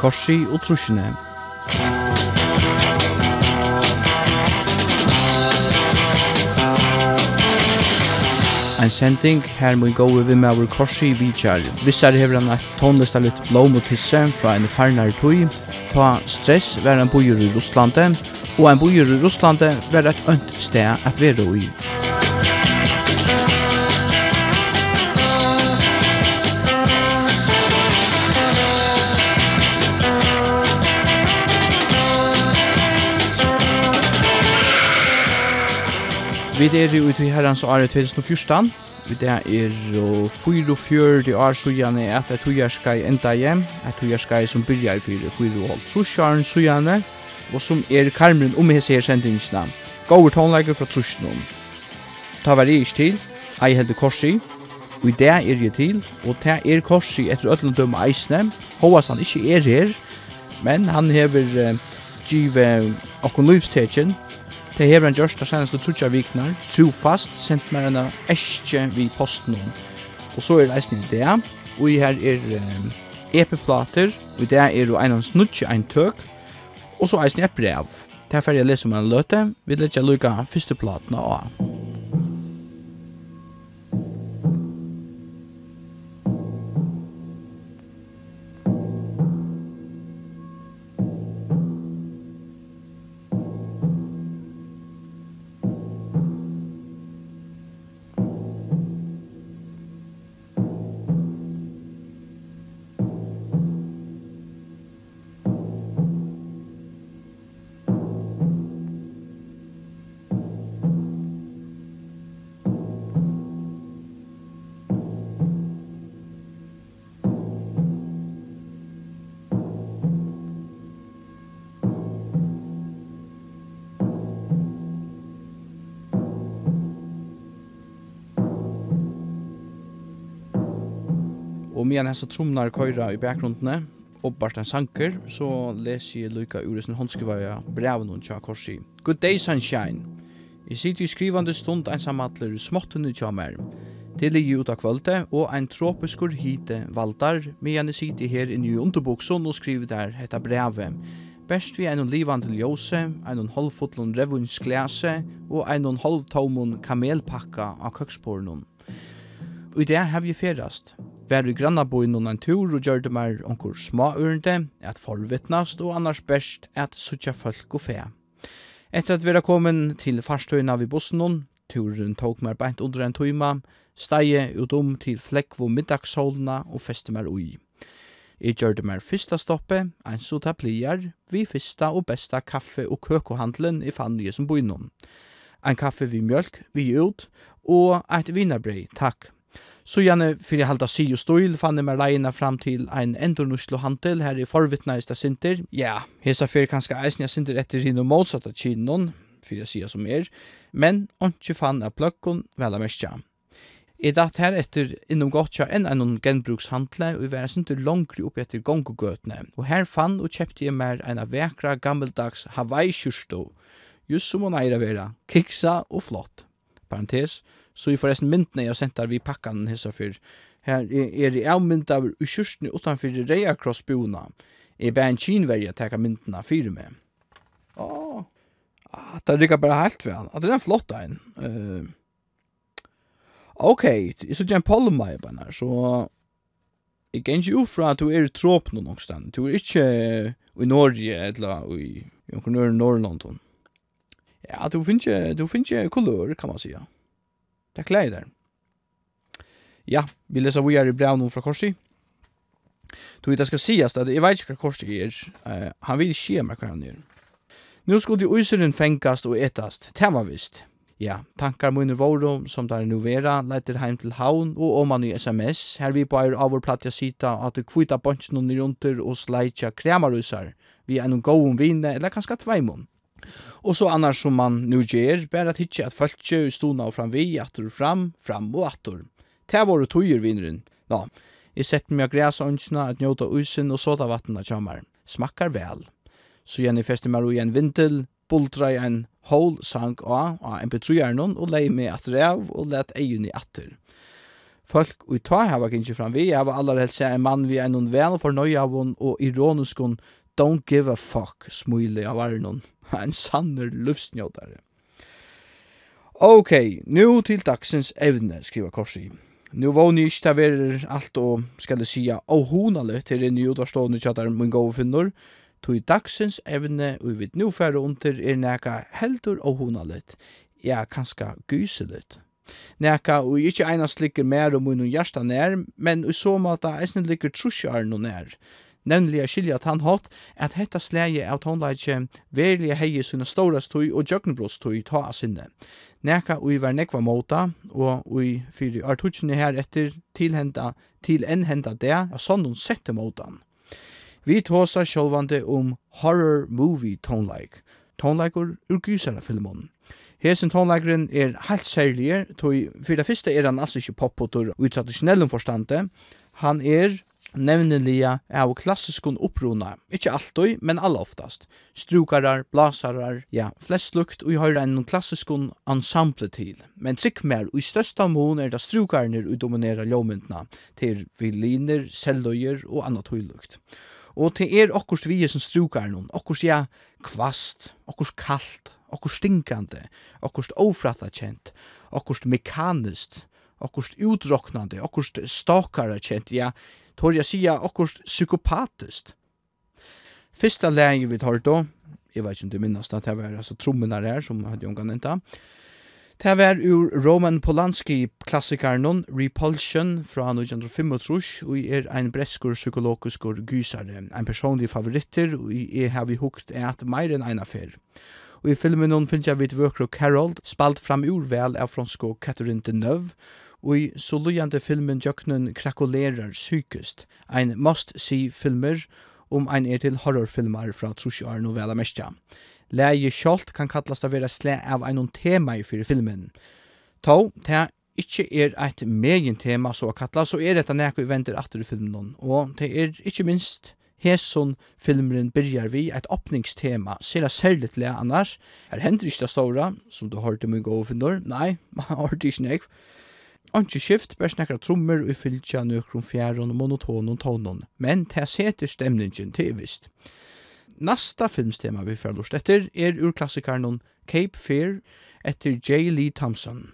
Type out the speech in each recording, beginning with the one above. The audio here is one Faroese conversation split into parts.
korsi og trusjene. Ein sending her må gå over med vår korsi i Vijar. Vissar hever han et tonlista litt blom og tisse fra en farnare tøy, ta stress var en bojur i Russlande, og en bojur i Russlande var et ønt sted at være i. Vi er jo ute i herrens året 2014. Vi er jo 44 år sujane etter togjærskai enda hjem. Et togjærskai som byrja i fyrir 4 og halv trusjaren sujane. Og som er karmen om hese her sendingsna. Gåver tonleikar fra trusjnum. Ta var jeg ikke til. Ei heldig korsi. Og i det er jeg til. Og det er korsi etter ødelen dømme eisne. Håas han ikke er her. Men han hever uh, givet uh, okkur livstetjen Det hever han gjørst, det seneste trutja viknar, trofast, sendt mer enn eskje vi posten om. Og så er det eisen i det, og i her er um, epiplater, og i det er jo en av snutje ein tøk, og så eisen i et brev. Det er ferdig å lese om en løte, vi leser lukka første platen av. medan hessa trumnar køyra i bakgrunden og bart en sanker, så leser jeg lykka ur sin håndskrivaja brev noen tja korsi. Good day sunshine. Jeg sitter i skrivande stund ensamadler småttene tja mer. Det ligger ut av kvölde, og ein tropiskur hite valdar, medan jeg sitter her inne i underbukson og skriver der hetta brevet. Best vi einon livande ljose, einon halvfotlun revunnsglese og einon halvtomun kamelpakka av køkspornum. Og i det har vi ferast. Vær i grannaboin noen tur og gjør det mer onkur små ørende, at forvittnast og annars best at suttja folk og fe. Etter at vi er kommet til farstøyna vi bussen noen, turen tok mer beint under en tøyma, steie ut om til flekk hvor middagsholna og feste mer ui. Jeg gjør det mer fyrsta stoppe, en så ta plier, vi fyrsta og besta kaffe og køkohandelen i fann nye som boin noen. En kaffe vi mjölk, vi ut, og et vinarbrei, takk. Så gjerne fyrir halda si og stål fann jeg meg leina fram til ein endornuslo handel her i forvittna i sinter. Ja, hesa fyrir kanska eisen jeg sinter etter hinn og motsatta kynon, fyrir jeg sida som er, men ontsi fann jeg plökkon vel av merskja. I datt her etter innom gotcha enn enn enn genbrukshandle og vi var sinter langri oppi etter gongogøtne. Og her fann og kjepti jeg mer enn vekra gammeldags Hawaii-kjursto, just som hun eier vera, kiksa og flott. Parenthes, Så i forresten myndene jeg har sendt der vi pakkan hissa for. Her er det av mynd av uskjørstene utanför reia krossbona. Jeg bare en kinverja teka myndene fyrir meg. Åh, ah, det rikker bara helt ved. Det er en flott ein. Uh, ok, så en polma i bæna, så... Jeg kan ikke ufra at du er i tråpen noen sted. Du er ikke i Norge eller i noen nørre Ja, du finner du finner kulør, kan man säga. Ja. Det klæder der. Ja, vi leser vi er i brevnen fra Korsi. Tog det skal sies at jeg vet ikke hva Korsi er. Uh, han vil ikke gjøre meg hva han gjør. Nå skulle useren fengast og etast. Det var visst. Ja, tankar munne våro som der nu vera leiter heim til haun og oman i SMS. Her vi på av vår platja sita at du kvita bonsen under runter og sleitja kremarusar vi er noen gåum vine eller kanskje tveimun. Og så annars som man nu ger, bare at hitje at fölkje stona og framvi, atur fram, fram og atur. Det var det tøyer vinneren. Nå, jeg sett meg græs ønskene, at njóta usen og såda vattna kjammer. Smakkar vel. Så igjen i festet meg i en vindel, bultra i en hål sang av, av en betrøyernon, og lei meg at rev, og let egen i atter. Folk og ta hava kanskje fram vi, jeg var allar helst en mann vi en noen vel for nøy av hon, og ironisk hon, don't give a fuck, smule av er. en sanner luftsnjådare. Ok, nu til dagsens evne, skriver Korsi. Nu var ni ikke til alt og, skal jeg sija, og honale til en ny utvarstående tjatar mun gode finnor, tog dagsens evne og vi nu færre under er neka heldur og honalit, ja, kanska gyselit. Neka og ikkje einast ligger mer om mun hjärsta nær, men i så måte eisne ligger trusjarno nær nemlig er skilja han hatt at hetta slæge av tonleitje verlige heie sinne stórastøy og jøgnbrotstøy ta av sinne. Neka ui var nekva måta, og ui fyrir artutsjene her etter tilhenda til enhenda det og sånn sette måtan. Vi tåsa sjålvande om horror movie tonleik, tonleikur ur gysara filmon. Hesen tonleikeren er helt særlig, tog fyrir det første er han altså ikke poppotur ut traditionellum forstande. Han er nevnelige av klassiskun uppruna, ikkje alltid, men alla oftast. Strukarar, blasarar, ja, flest lukt og vi har en klassiskun ensemble til. Men trykk mer, og i størsta mån er det strukarner og dominerar ljåmyndna, til violiner, selløyer og anna høylukt. Og til er okkurs vi som strukarnen, okkurs ja, kvast, okkurs kalt, okkurs stinkande, okkurs ofrattakjent, okkurs mekanist, okkurs utroknande, okkurs stakare kjent, ja, tår jeg sia akkurat psykopatiskt. Fyrsta lege vi tar då, jeg vet ikke om du minnes det, det var altså trommene her som hadde unga enta. Det var ur Roman Polanski-klassikeren Repulsion fra 1935, og jeg er en breskur psykologiskur gysare, en personlig favoritter, og jeg har vi hukt et meir enn en affær. Og i filmen finnes jeg vidt vøkro Carol, spalt fram ur vel av fransko Catherine Deneuve, og i solujande filmen Jøknen krakulerar psykist, ein must-see-filmer om ein er til horrorfilmer fra Trusjaren novella Mestja. Leie Kjolt kan kallast av vera sle av ein tema i fyrir filmen. Tå, ta ikkje er eit megin tema så kalla, så er dette nekko vi venter atter i filmen, og det er ikkje minst Hesson filmeren byrjar vi eit åpningstema, ser det særligt le annars. Her hender ikkje det store, som du har hørt i gå gode finner. Nei, man har hørt ikkje nekv. Anki skift ber snakkar trommer og fylltja nøkron fjæron og monotonon tonon, men ta seter stemningin til vist. Nasta filmstema vi fyrir lort etter er ur klassikaren Cape Fear etter J. Lee Thompson.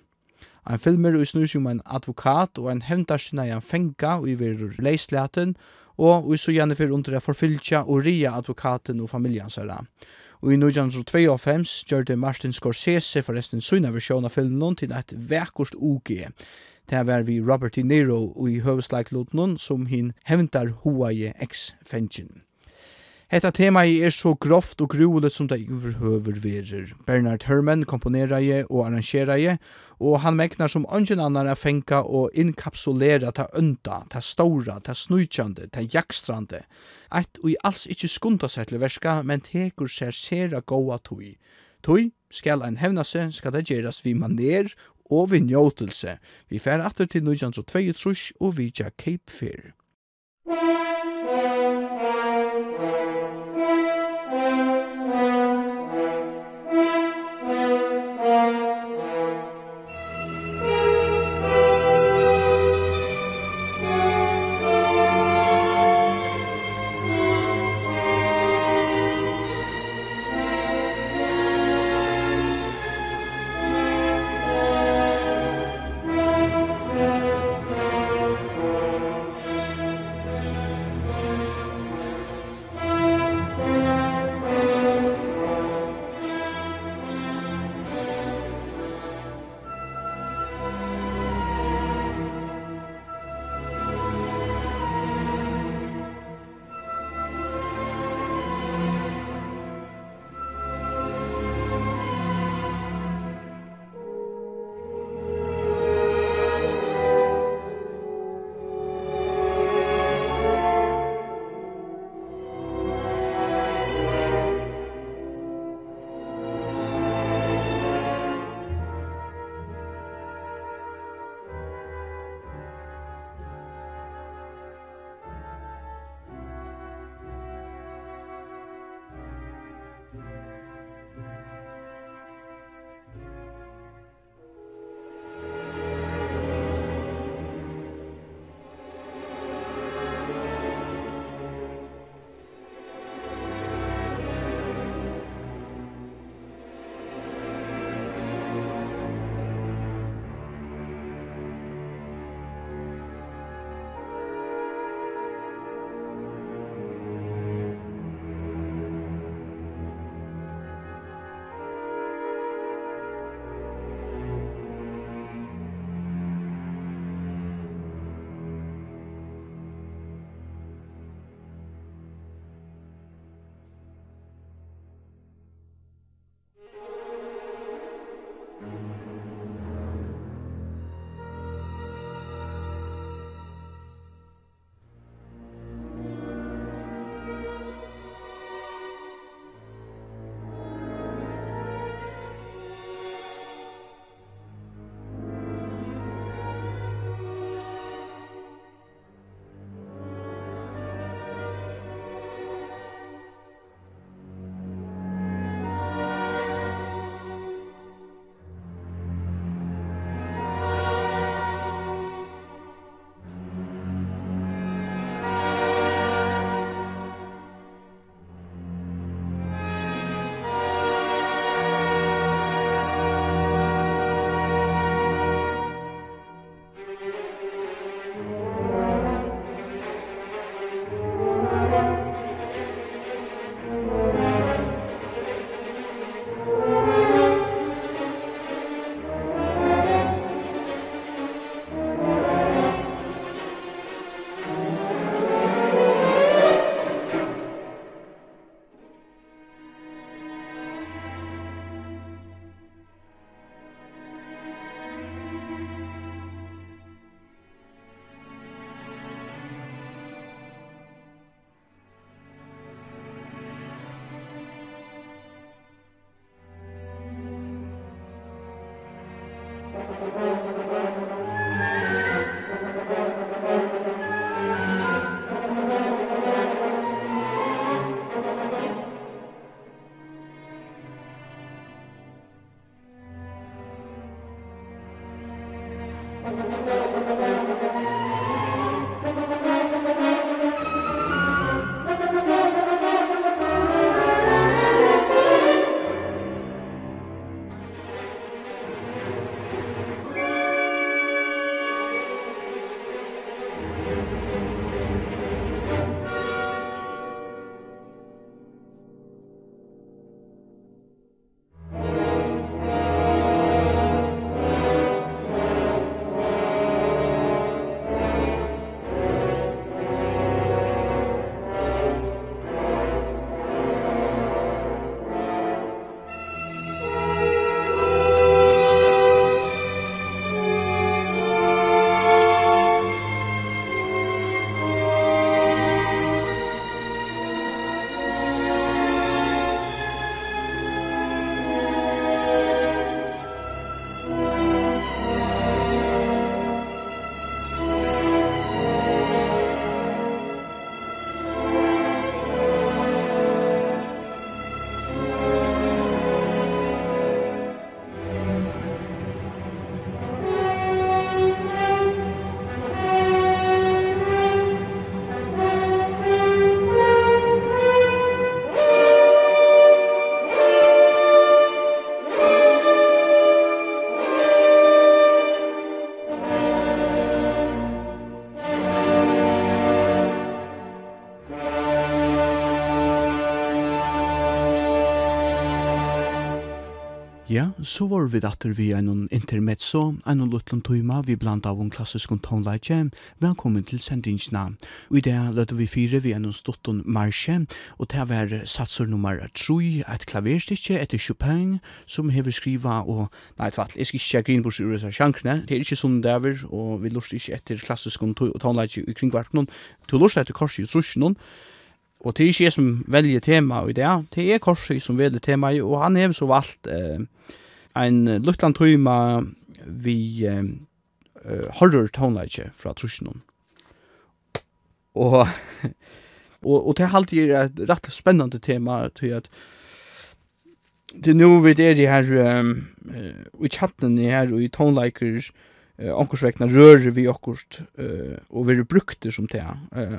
Ein filmer og snur som en advokat og en hevndarsina i en fenga og i verur leislaten og i så gjerne fyrir under forfylltja og ria advokaten og familjansara. Og Og i 1992 gjorde Martin Scorsese forresten sunna versjon av filmen til et vekkost UG. Det var vi Robert De Niro og i høveslaglåten som hin hevntar hoa i ex-fengjen. Hetta tema er så grovt og grueligt som det overhøver verer. Bernard Herrmann komponerer je og arrangerer je, og han meknar som ungen annar er fenka og inkapsulera ta ønda, ta stora, ta snujtjande, ta jakstrande. Eit og i alls ikkje skunda seg til verska, men tekur seg sera goa tui. Tui skal ein hevnase, skal det gjeras vi maner og vi njåtelse. Vi fer atter til 1922 og vi tja Cape Fear. Ja, så var vi datter vi en intermezzo, en lutlund tøyma vi blant av en klassisk tonleitje. Velkommen til sendingsna. Og i det løtte vi fire vi en stottun marsje, og det var satser nummer 3, et klaverstykke etter Chopin, som hever skriva og, nei, tvall, jeg skal ikke grine bors sju USA det er ikke sånn dæver, og vi lort ikke etter klassisk tonleitje i kringvarpnån, til lort etter korset i trusjonen, og det er ikke jeg som velger tema i det, det er Korsi som velger tema i, og han har så valgt eh, en luttland tøyma vi eh, horror tonelage fra Trusjonen. Og, og, og det er alltid et rett spennende tema til at til nu vi er i her um, i chatten her og i tonelager uh, ankorsvekna rører vi akkurat uh, og vi er brukte som tema. Uh,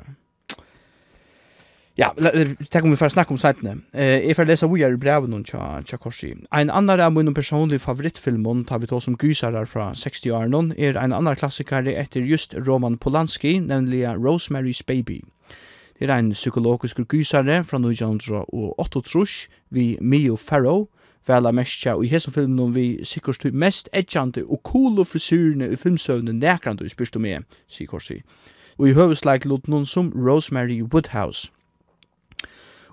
Ja, det kommer vi för snacka snakke om sitene. Eh, får läsa hvor jeg brev någon tja, tja korsi. En annan av min personlige hon tar vi då som gysarar från 60 år någon är en annan klassiker efter just Roman Polanski, nämligen Rosemary's Baby. Det är en psykologisk gysare fra 1908 vi Mio Farrow, vel mestja, og i hesen filmen vi sikkert mest edjande og cool og frisyrene i filmsøvnen nekrande, spyrst du med, sier Korsi. Og i høvesleik lot noen som Rosemary Woodhouse.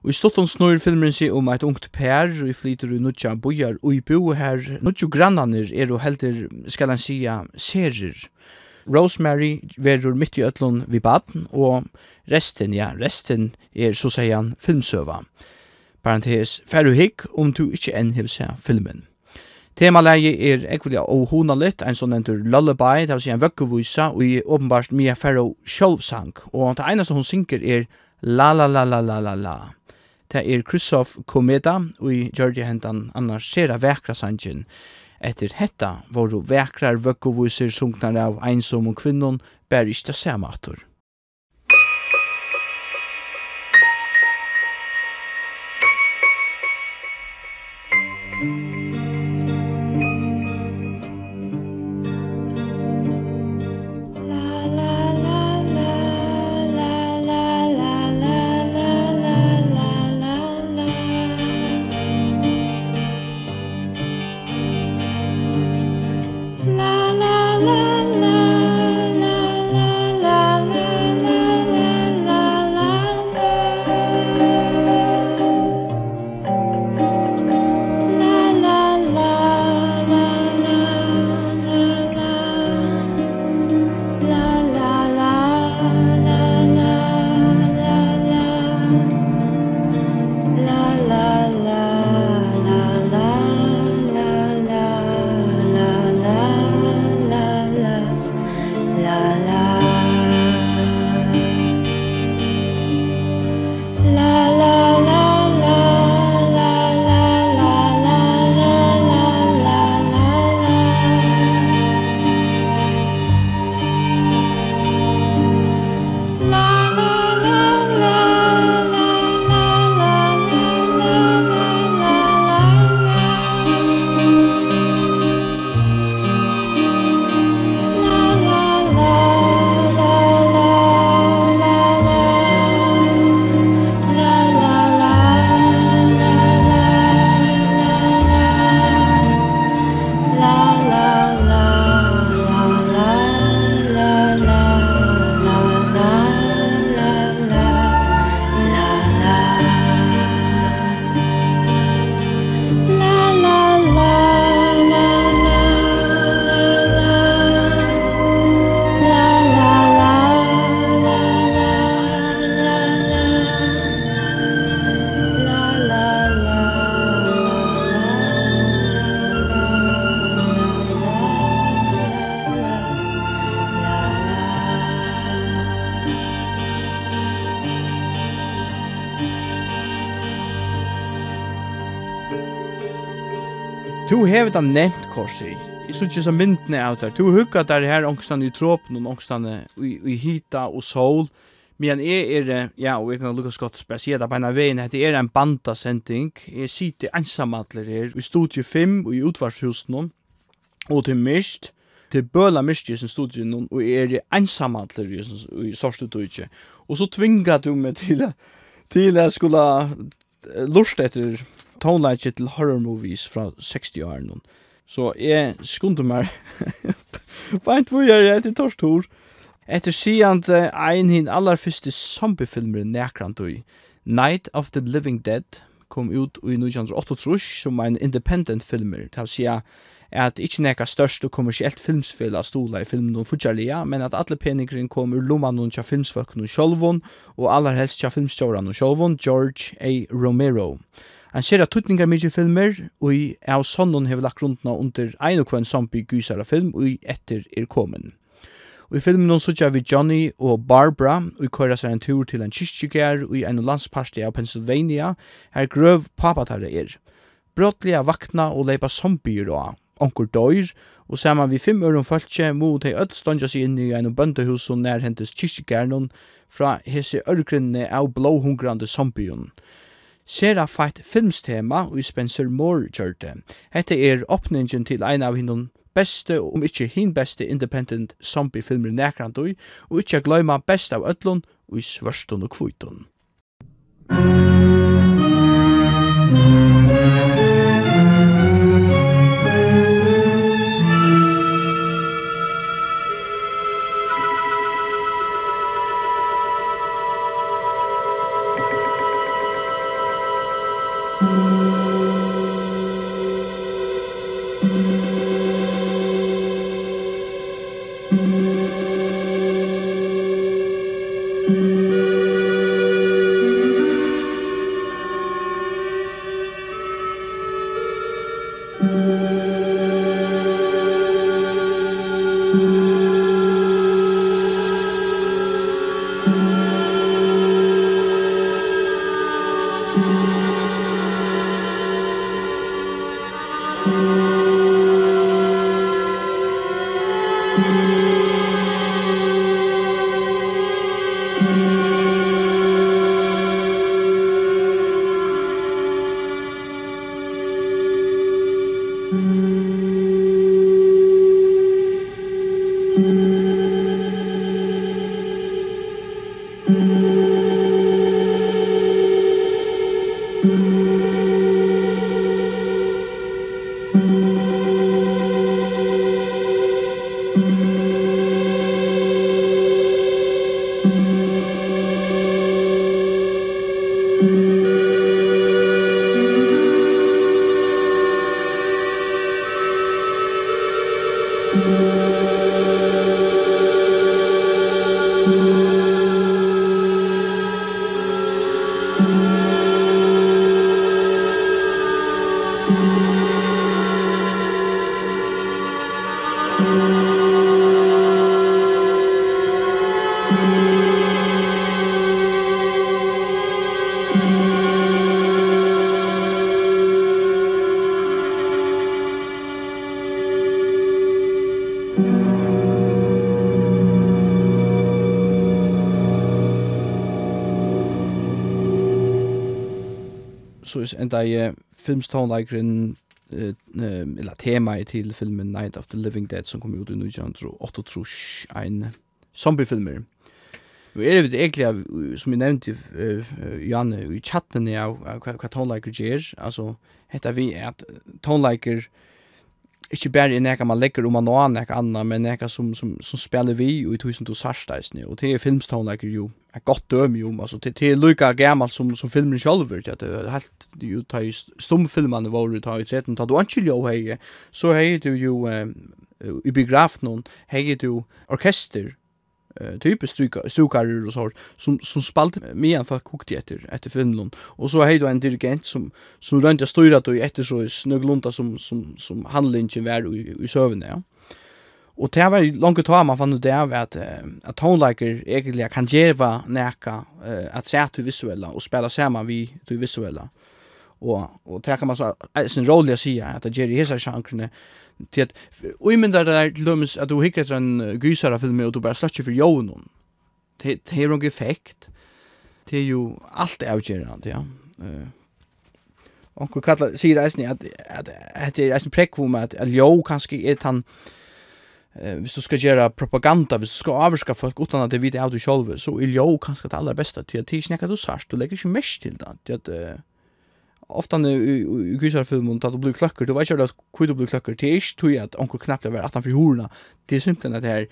Og i stotton snur filmen seg om eit ungt per, og i flyter i nudja bojar, og i bo her, nudja grannanir er og helder, skal han sia, serir. Rosemary verur mitt i ötlun vi baden, og resten, ja, resten er, så sier han, filmsøva. Parenthes, færru hikk om du ikkje enn hef seg filmen. Temalegi er ekvilja og hona litt, en sånn entur lullaby, det vil si en vøkkevisa, og i åpenbart mye færre sjolvsang, og det eneste hun synker er la la la la la la la. Det er Krusov Komeda og i Georgia hentan annars sera vekra sangen. Etter hetta var jo vekrar vøkkovuser sunknar av einsom og kvinnon bær ikke det samme atur. hetta nevnt korsi. Jeg synes ikke så myndene av det. Du hugga der her ångstan i tråpen og ångstan i hita og sol. Men jeg er, ja, og jeg kan lukka skott bare si det på en av veien, at er en bandasending. Jeg sitter ensamadler her i Studio 5 og i utvarshusen og til mist til bøla mist i sin studien og jeg er ensamadler i sorstu tøytje. Og så tvinga du meg til til jeg skulle lust etter tonelage til horror movies fra 60-årene. Så jeg skunde meg Beint hvor jeg er etter torstor. Etter siden ein hin aller første zombiefilmer nekrant i Night of the Living Dead kom ut i 1988 som ein independent filmer. Det vil si at ikkje nekka størst og kommersielt filmsfela stola i filmen og futjarlia, men at alle peningren kom ur lomman og tja filmsfolkene og sjolvon, og aller helst tja filmstjåran og sjolvon, George A. Romero. Han ser at tutningar mykje filmer, og i av sonnen hever lagt rundna under ein og kvann samby gysara film, og i etter er komen. Og i filmen nå sutja vi Johnny og Barbara, og i køyra seg en tur til en kyrkjegjær, og i en landsparti av Pennsylvania, her grøv papatare er. Brottliga vakna og leipa zombier og onkur døyr, og saman vi fem øren fölkje mot hei öll stondja seg inn i ein bøndehus og nærhentes kyrkjegjærnon fra hese ørgrunne av blåhungrande zombion. Zombion sera fight filmstema og Spencer Moore kjørte. Hette er oppningen til ein av hinnom beste, om ikkje hin beste independent zombie-filmer nekrandoi, og ikkje gløyma best av ötlun og i svørstun og kvitun. Bruce and I filmstone like in eller tema til filmen Night of the Living Dead som kom ut i 1988 en zombiefilmer. Vi er det egentlig, som jeg nevnte, uh, Janne, i chatten av hva tonleiker gjør, altså, heter vi at at tonleiker ikke bare i näka man legger om man och anna, andra men neka som som som spelar vi i tusen du sarstas og och det är filmstonlager ju er gott døm ju alltså det det er lika gammalt som som filmen själv vet att det helt ju ta i stumfilmane var du tar ju sett tar du inte jo hei, så hei du ju i biografen, hei du orkester eh typiskt stryka sukar och så som som spalt med en för kokt efter efter Finland och så hade du en dirigent som som runt jag styra då efter så snugglunta som som som handlingen var i, i söven ja. Och det var långt ta man fann ut det av att at tonliker egentligen kan ge neka näka att se til visuella och spela saman vi til visuella. Och och det kan man så en roll jag säger att det ger i hela sjankrene, til at uimyndar til dømes at du hikker etter en gysara film og du bare slags for jaunen det er noen effekt. Det er jo alt er avgjerande ja Onkur kallar sier eisen at at at er eisen prekvum at at jo kanskje er han eh hvis du skal gjøre propaganda, hvis du skal avskaffa folk utan at det vita av du sjálv, så er jo kanskje det aller beste til at tí nekka du sært, du legger ikke mest til det, til at ofta nu i gysarfilmen att det blir klackar, du vet inte att hur det blir klackar, det är tog att onkel knappt över att han för horna, det är simpelthen att det här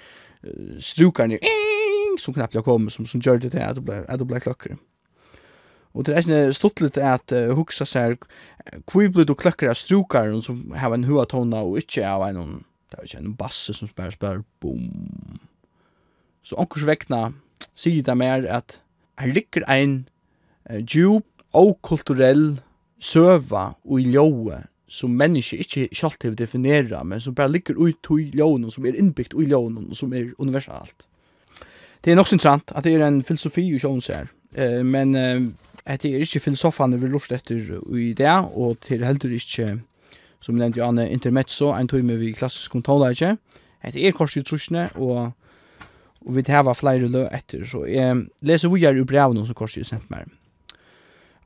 strukar ner, som knappt jag kommer, som, som gör det till att det blir klackar. Og det er sånn stått litt at uh, hugsa seg hvor blir du kløkker av strukaren som har en huatona og ikke av en det er ikke en basse som spør spør boom så onkurs vekna sier det mer at her ligger ein uh, djup og kulturell søva og i ljóe som menneske ikkje selv til definera, men som bare ligger ut i ljóen, som er innbyggt i ljóen, og som er universalt. Det er nok interessant at det er en filosofi i sjåns her, eh, men eh, at det er ikkje filosofane vi lort etter i det, og det er heller ikkje, som nevnt jo Anne, intermezzo, en tog med vi klassisk kontroller ikke. Det er kors i trusjene, og og vi tar flere lø etter, så jeg leser vi er i brevene som kors jeg sendt meg.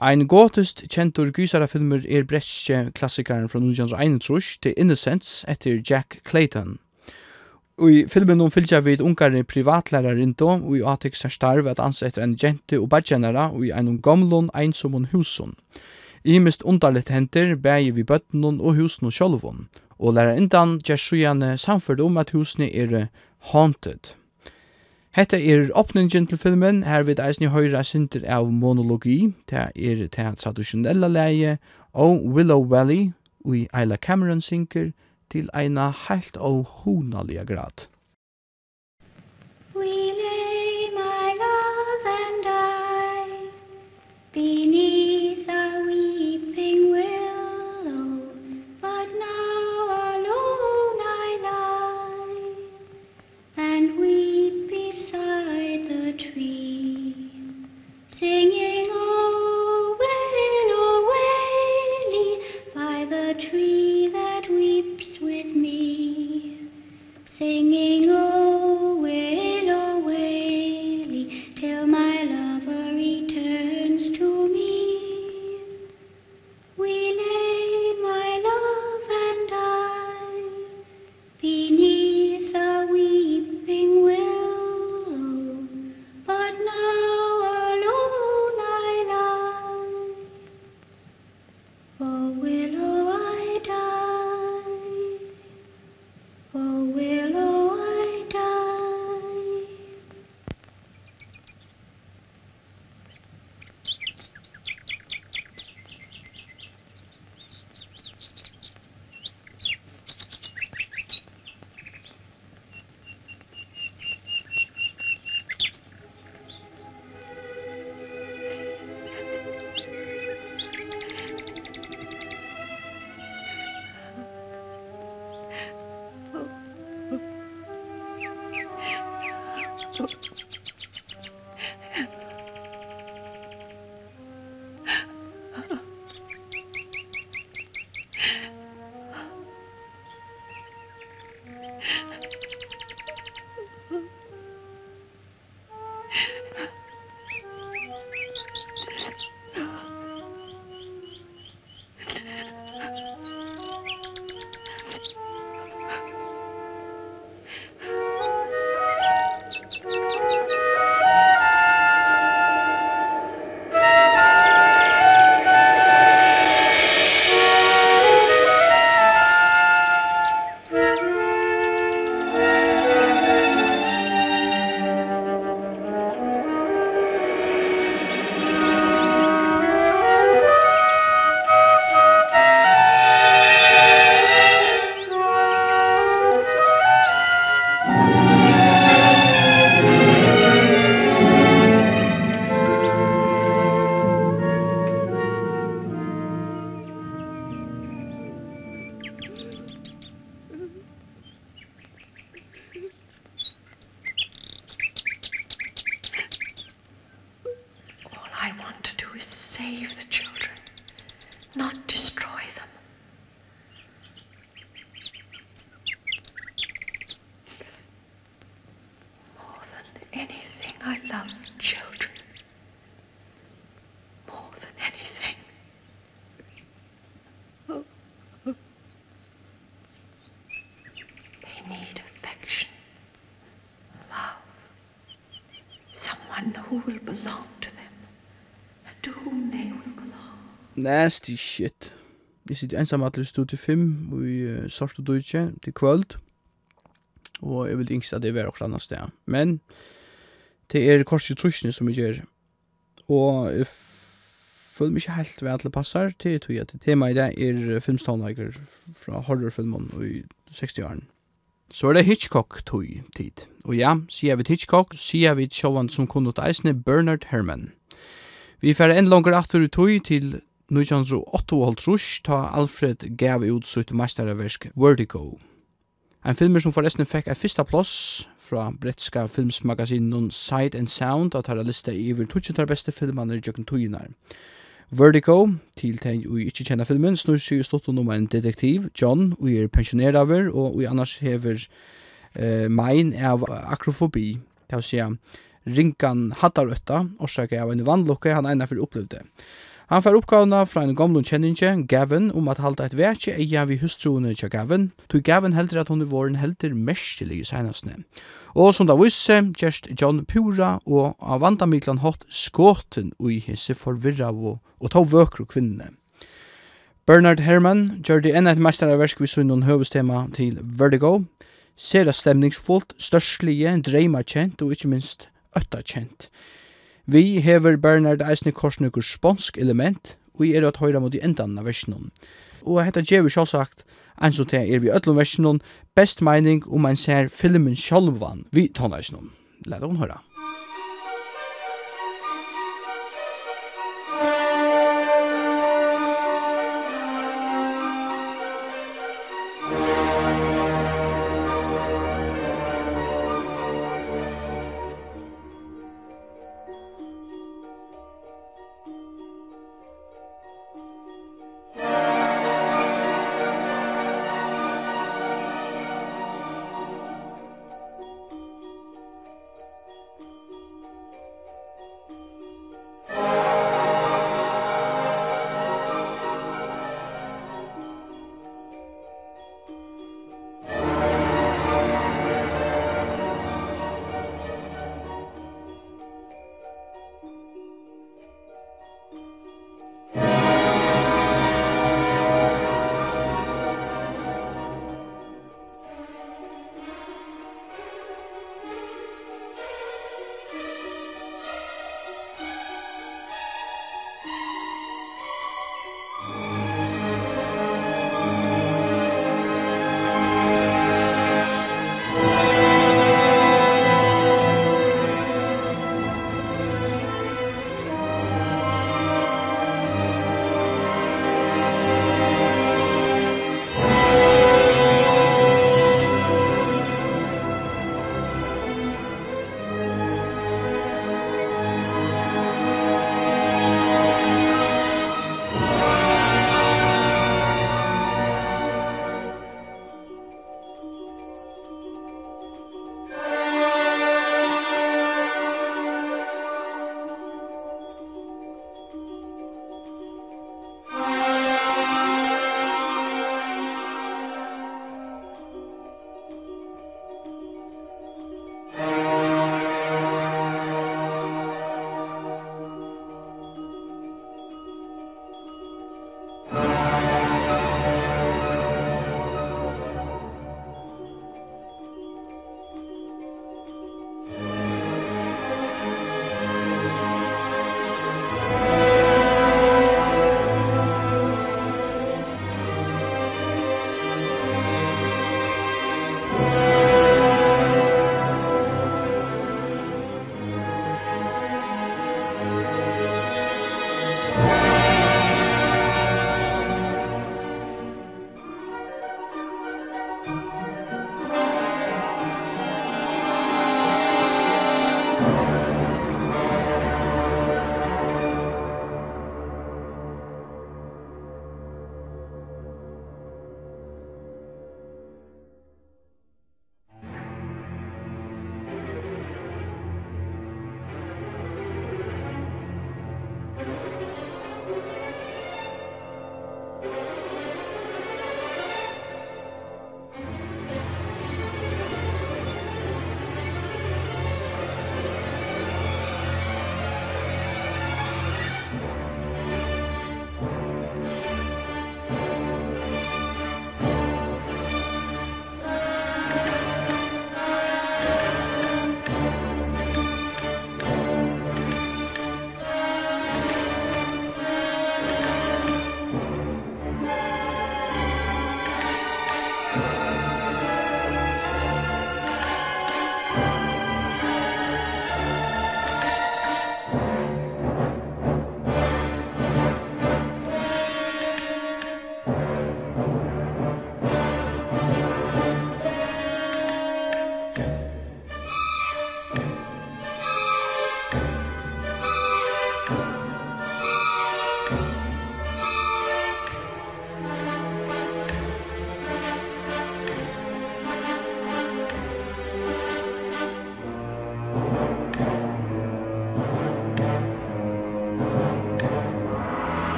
Ein gotist kjentur gysarafilmer er bretske klassikaren fra 1921 til Innocence etter Jack Clayton. Og i filmen hon fylgja vid ungarne privatlærar rinto, og i atik sær starv at ansett en jente og badgenera og i einum gomlun einsomon husun. I mist undarligt henter bægi vi bøttenon og husun og sjolvun og lærar indan gjersugjane samfyrd om at husene er haunted. Hetta er opningin til filmen, her við eisini høyra sinter av monologi, ta er ta traditionella leie, og Willow Valley, ui Ayla Cameron synker, til eina heilt og honaliga grad. We lay my love and I beneath singing oh willow wailing by the tree that weeps with me. Singing oh nasty shit. Vi sitter ensam at stod til 5 og i uh, sort og dødje til kvöld. Og jeg vil yngst at det er også annet sted. Men det er korset trusjene som vi gjør. Og jeg føler meg ikke helt ved at det passer til tog at tema i det er filmståndlager fra horrorfilmen i 60-åren. Så er det Hitchcock tog tid. Og ja, sier vi Hitchcock, sier vi sjåvan som kunne eisne Bernard Herrmann. Vi færre enn langer atur i tog til 1908 ta Alfred gav ut sitt mesterverk Vertigo. Ein filmer som forresten fikk ei fyrsta plass fra bretska filmsmagasinen Sight and Sound at herra lista i iver tutsjentar beste filmane i jøkken tujinar. Vertigo, til den vi ikke kjenner filmen, snur sig stått om en detektiv, John, og er pensjoneraver, og vi annars hever eh, mein av akrofobi, til å si rinkan hattarøtta, orsaka av en vannlokke han eina for opplevde. Han fær oppgavna fra en gamlun kjenninge, Gavin, om at halda et vekje eia vi hustruene til Gavin, tog Gavin heldur at hun er våren heldur mestelig senastne. Og som da visse, gjerst John Pura og av vandamiklan hatt skåten ui hisse forvirra og, og ta vøkru kvinnene. Bernard Herrmann gjør det enn et mesterverk vi sunnun høvestema til Vertigo, sera stemningsfullt, størslige, dreima kjent og ikkje minst øtta kjent. Vi hever Bernard eisne korsnukur sponsk element, og er at høyra mot i endan av versjonen. Og hetta djevi sjálfsagt, eins og til er vi öllum versjonen, best meining om ein ser filmen sjálfan vi tonleisjonen. Leta hon høyra.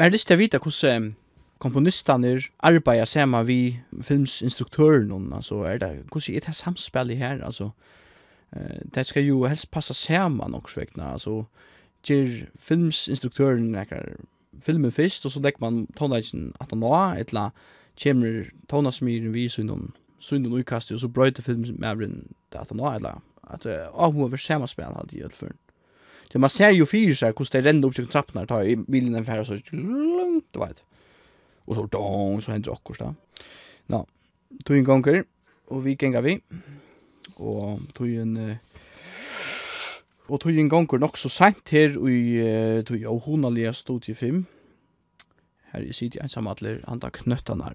Men jeg har lyst til å vite hvordan komponistene arbeider sammen vi filmsinstruktøren, altså, er det, hvordan er det samspillet her, altså, det skal jo helst passa sammen også vegna, altså, gjer filmsinstruktøren ekkar filmen fyrst, og så legger man tonelagen at han var, etla kjemmer tonasmyren vi sunnon, sunnon uikastet, og så brøyter filmen med at han var, etla, at avhova vi samanspel halde i ødelføren. Det man ser ju fyra så här hur det ränner upp sig trappnar tar i bilen en färra så långt vet. Och så dong så händer också där. Nå, Tog en gånger och vi gänga vi. Och tog en och tog en gånger nog så sent här i tog jag honalia stod till 5. Här sitter sitt ensam alla andra knöttarna.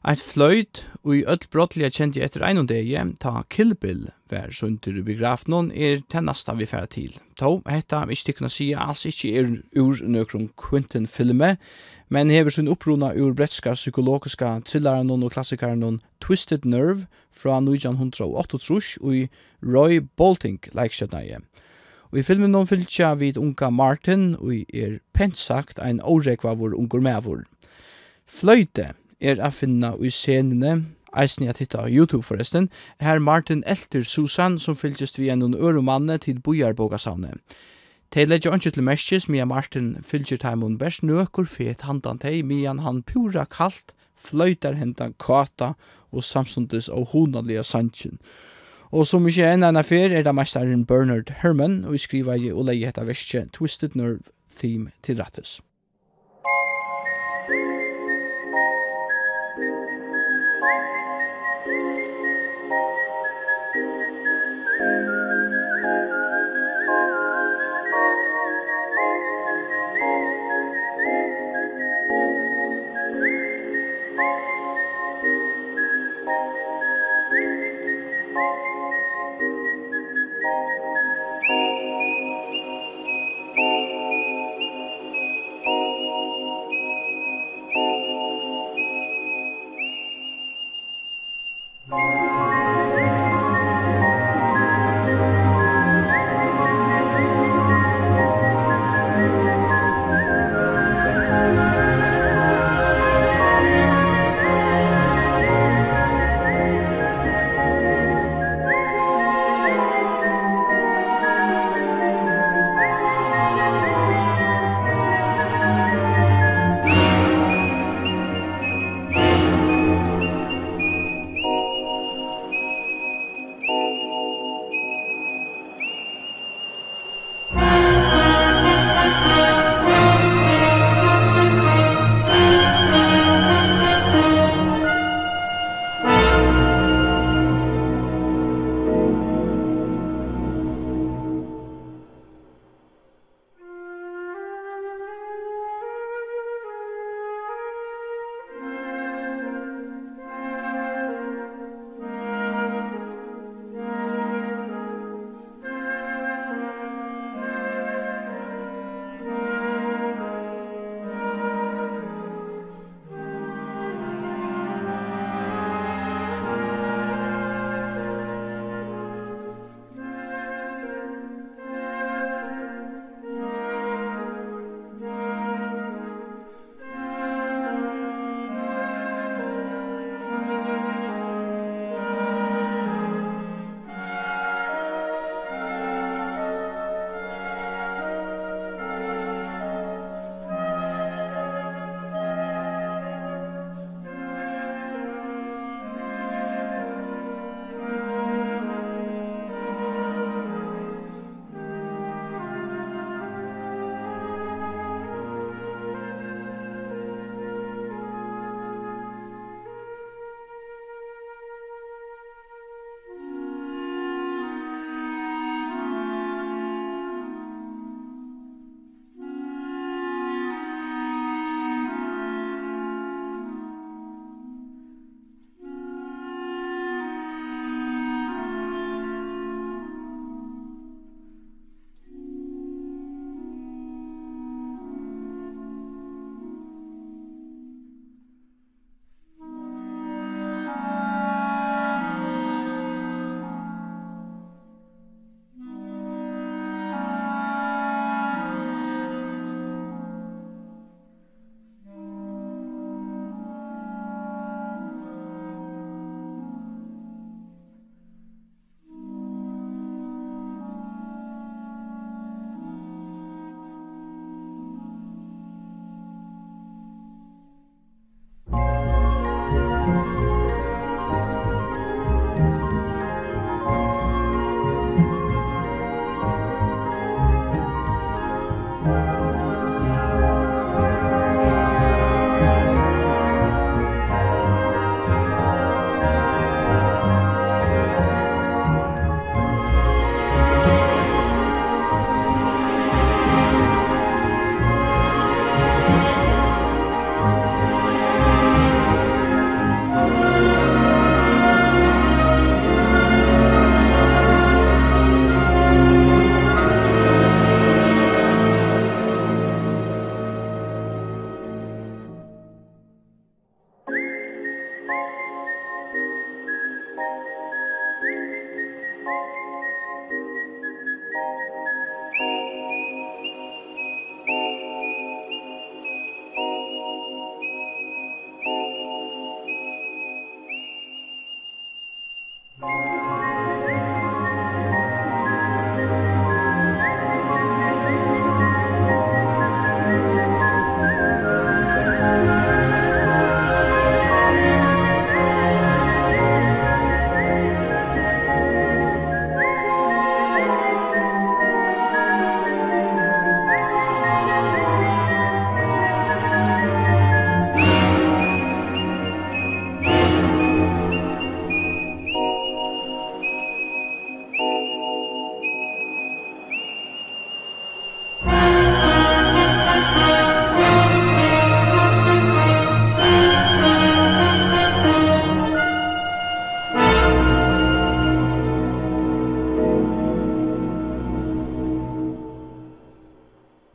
Eit fløyt og i öll brottliga kjent jeg etter ein degi, ta Kill Bill, vær sundur i begrafnon, er til nasta vi færa til. To, hetta vi ikke tykkna sia, alls ikkje er ur nøkron Quentin-filme, men hever sin opprona ur bretska psykologiska thrillaren og klassikaren Twisted Nerve fra 1908 og i Roy Bolting, leikskjøtnaje. Og i filmen noen fylltja vid unga Martin, og er pent sagt ein årekva vår ungur mevor. Fløyte, er a finna i scenene, eisen at hitta av YouTube forresten, her Martin Elter Susan som fylgist vi en øre manne til bojarbogasavne. Tei leggja ikke til mestjes, mia Martin fylgjer taimun best nøkur fet handan tei, mia han pura kalt, fløytar hendan kata og samstundes og honalia sanchen. Og som ikkje enn enn affer er da mestaren Bernard Herman, og skriva i og leie hetta verset Twisted Nerve Theme til rattes.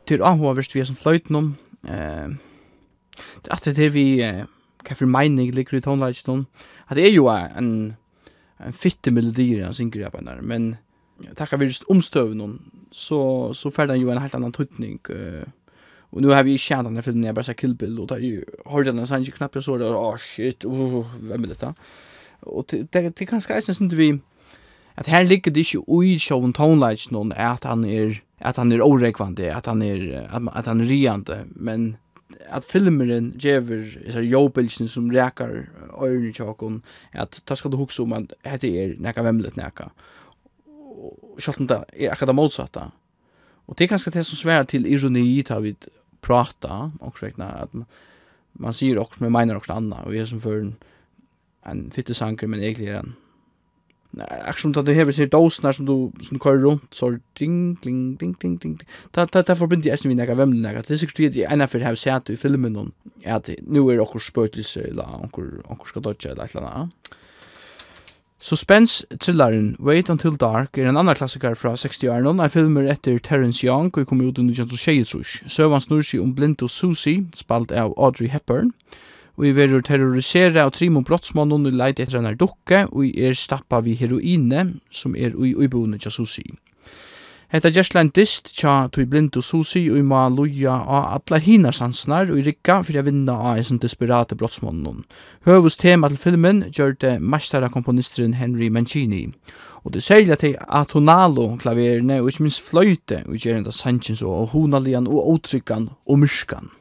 til anhoverst vi er som fløyten om. Eh, det er alltid det vi, eh, hva for mening ligger i tonelagen At det er jo en, en fitte melodier han synger på den men takkar vi just omstøven noen, så, så fer den jo en helt annan tøytning. Uh, Og nu har vi ju känt den filmen jeg bare bara sa Kill Bill och där ju har den en sån ju knappt jag såg det åh shit uh, hvem er dette? Og det det ganske eisen, synes vi at her ligger det ikke ui show och noen, at någon är att han är att han är orekvande, att han är att, han är riande, men att filmeren ger isar jobbelsen som räkar öronen chakon at da ska du huxa om at det er nekka vemlet näka och självt det är akkurat motsatta och det er ganska det som svär till ironi tar vi prata och räkna att man sier okkur, men med menar anna, annat och är som för en, en fittesanker men egentligen Akkurat som du hever sig dåsnar som du som du kör runt så ding ding ding ding ding. Ta ta ta förbind jag essen vi vem näga. Det är säkert det ena för har sett i filmen någon. Ja, nu er okkur också spökelse eller onkel onkel ska dodge eller något Suspense thrilleren Wait Until Dark er en annan klassiker fra 60-åren, en filmer etter Terence Young og kom ut under 1923. Søvann snur seg om Blindo Susie, spalt av Audrey Hepburn, og vi verur terrorisera og trimun brottsmannen i leit etter enn dukke, og vi er stappa vi heroine, som er ui uiboende tja Susi. Hetta Gersland Dist tja tui blind og Susi og ma luja av atlar hinar sansnar og i rikka fyrir a vinna av eisen desperate brottsmannen. Høvus tema til filmen gjør det mestara komponisteren Henry Mancini, og det særlig at atonalo klaverne og ikke minst fløyte og gjerenda sanchins og honalian og otrykkan og myrskan.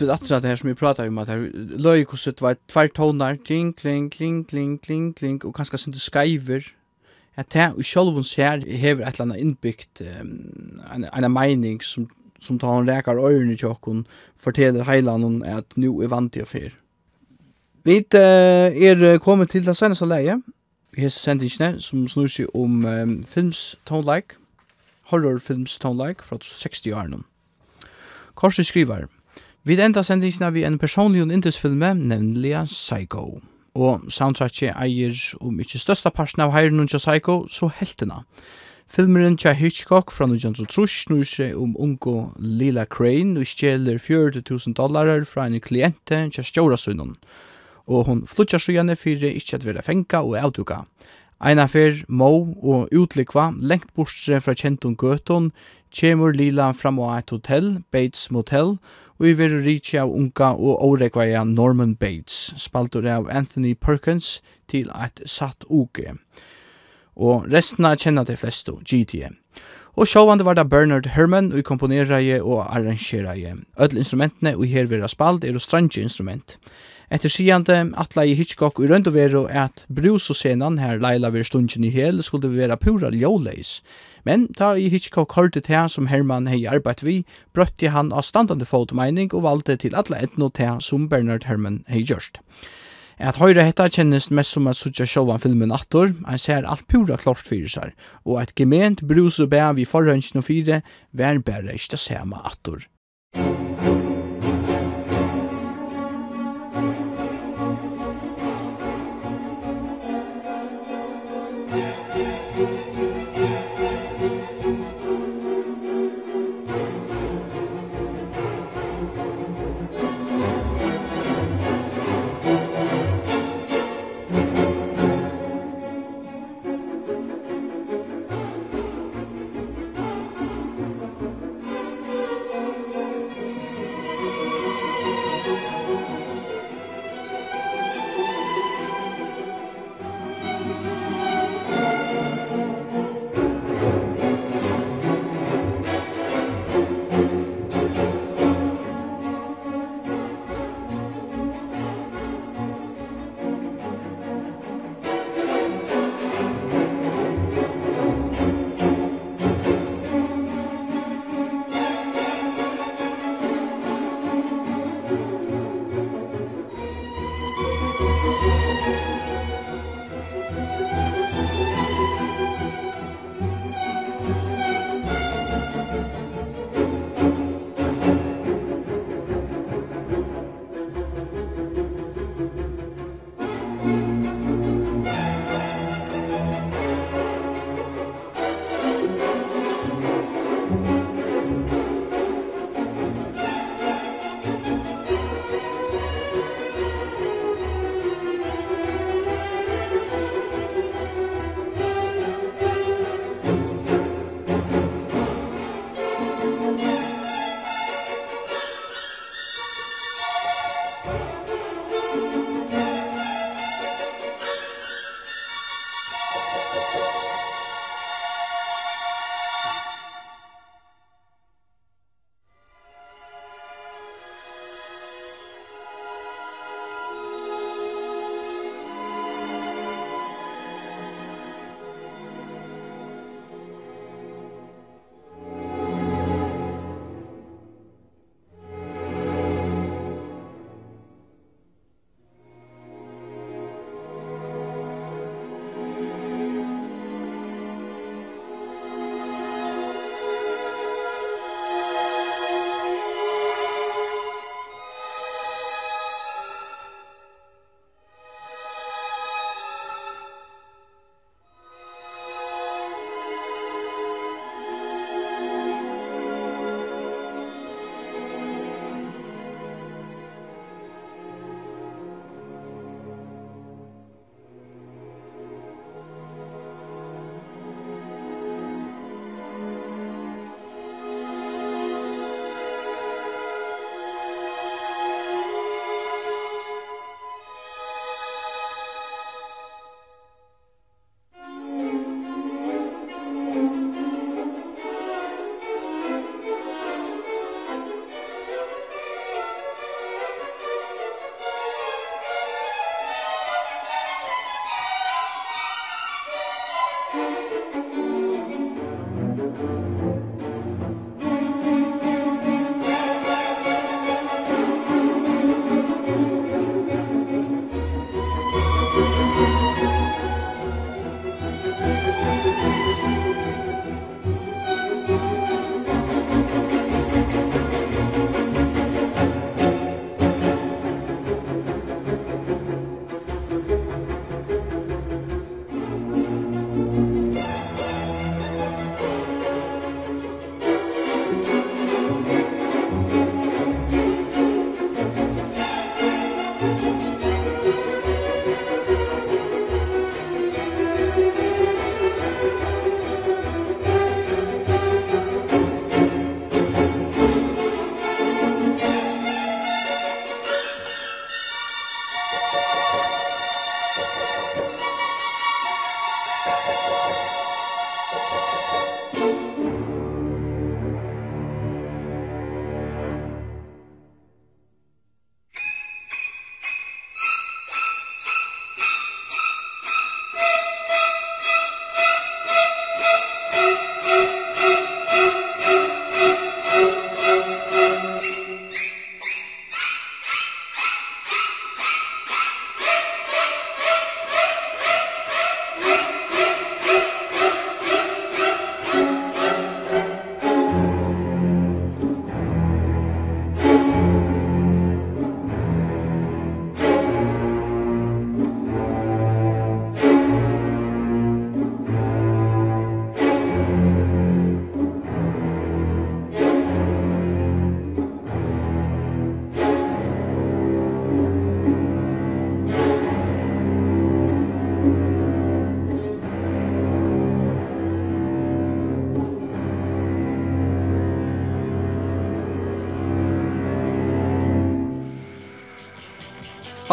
hørt vi at det her som vi pratar om, at her løy hos det var tvær tonar, kling, kling, kling, kling, kling, kling, og kanskje sindu skaiver, at det og sjolv ser hever et eller annet innbyggt um, en, en meining som, som tar en rekar øyrene i okken, forteller heilan at nu er vant til affær. Vi er kommet til det seneste leie, i hese sendingene, som snur seg om um, films tone-like, horrorfilms tone-like fra 60 årene. Korsi skriver, Vi enda sendingsna vi en personlig og indesfilme, nemlig Psycho. Og soundtracket eier om ikke størsta parten av heiren unja Psycho, så heltina. Filmeren tja Hitchcock fra 1903 snur seg om ungo Lila Crane og stjeler 40.000 dollarer fra en kliente tja Stjórasunnen. Og hon flutjar sjøene fyrir ikkje at vera fenga og avduka. Eina fer, må og utlikva, lengt bortstre fra kjentum gøtun, kjemur lila fram av et hotell, Bates Motel, og i vil rikki av unga og órekvaja Norman Bates, spaltur av Anthony Perkins til et satt uke. Og resten av kjenna til flestu, GTM. Og sjåvande var det Bernard Herman og komponerar og arrangeraje. Ødel instrumentene og her vera spalt er og strange instrument. instrument. Etter sigande atla i Hitchcock i rønd og vero at brusosenan her Leila vir stundin i hel skulle vera pura ljóleis. Men ta i Hitchcock hørte til som Herman hei arbeidt vi, brøtti han av standande fotomeining og valde til atla etno til som Bernard Herman hei gjørst. At høyre hetta kjennes mest som at suttja sjåvan filmen attor, ein ser alt pura klart fyrir seg, og at gement brus og bæ vi forhønsen og fire, vær bære ikkje det samme attor.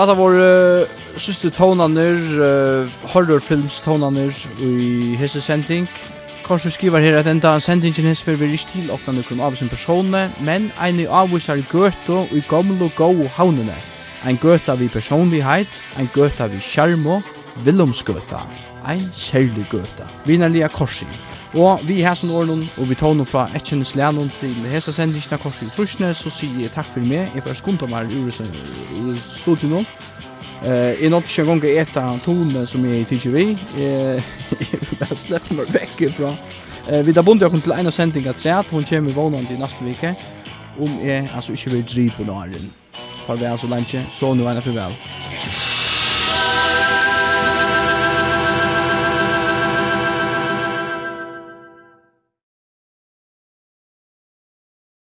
Hatta var uh, syste tonaner, uh, horrorfilms tonaner i hese sending. Kanskje skriver her at enda sendingen hese fyrir vi ikke til åkna nukrum av sin persone, men ein i avvisar gøto i gamle og gau havnene. Ein gøta vi personlighet, ein gøta vi skjermo, villomsgøta, ein særlig gøta. Vinnerlige korsing. Og vi er som åren, og vi tar noe fra Etjenes Lennon til hese sendingen av Korsi i Trusjne, så sier jeg takk for meg, jeg får skunta meg ur studiet nå. Uh, jeg nådde ikke engang å eta tone som jeg tykker vi. Jeg vil bare slippe meg vekk fra. Uh, vi tar bundet jeg kom til en av sendingen til at hun kommer vånande i neste vike, om jeg altså ikke vil drive på nøren. Farvel så lenge, så nå er det farvel.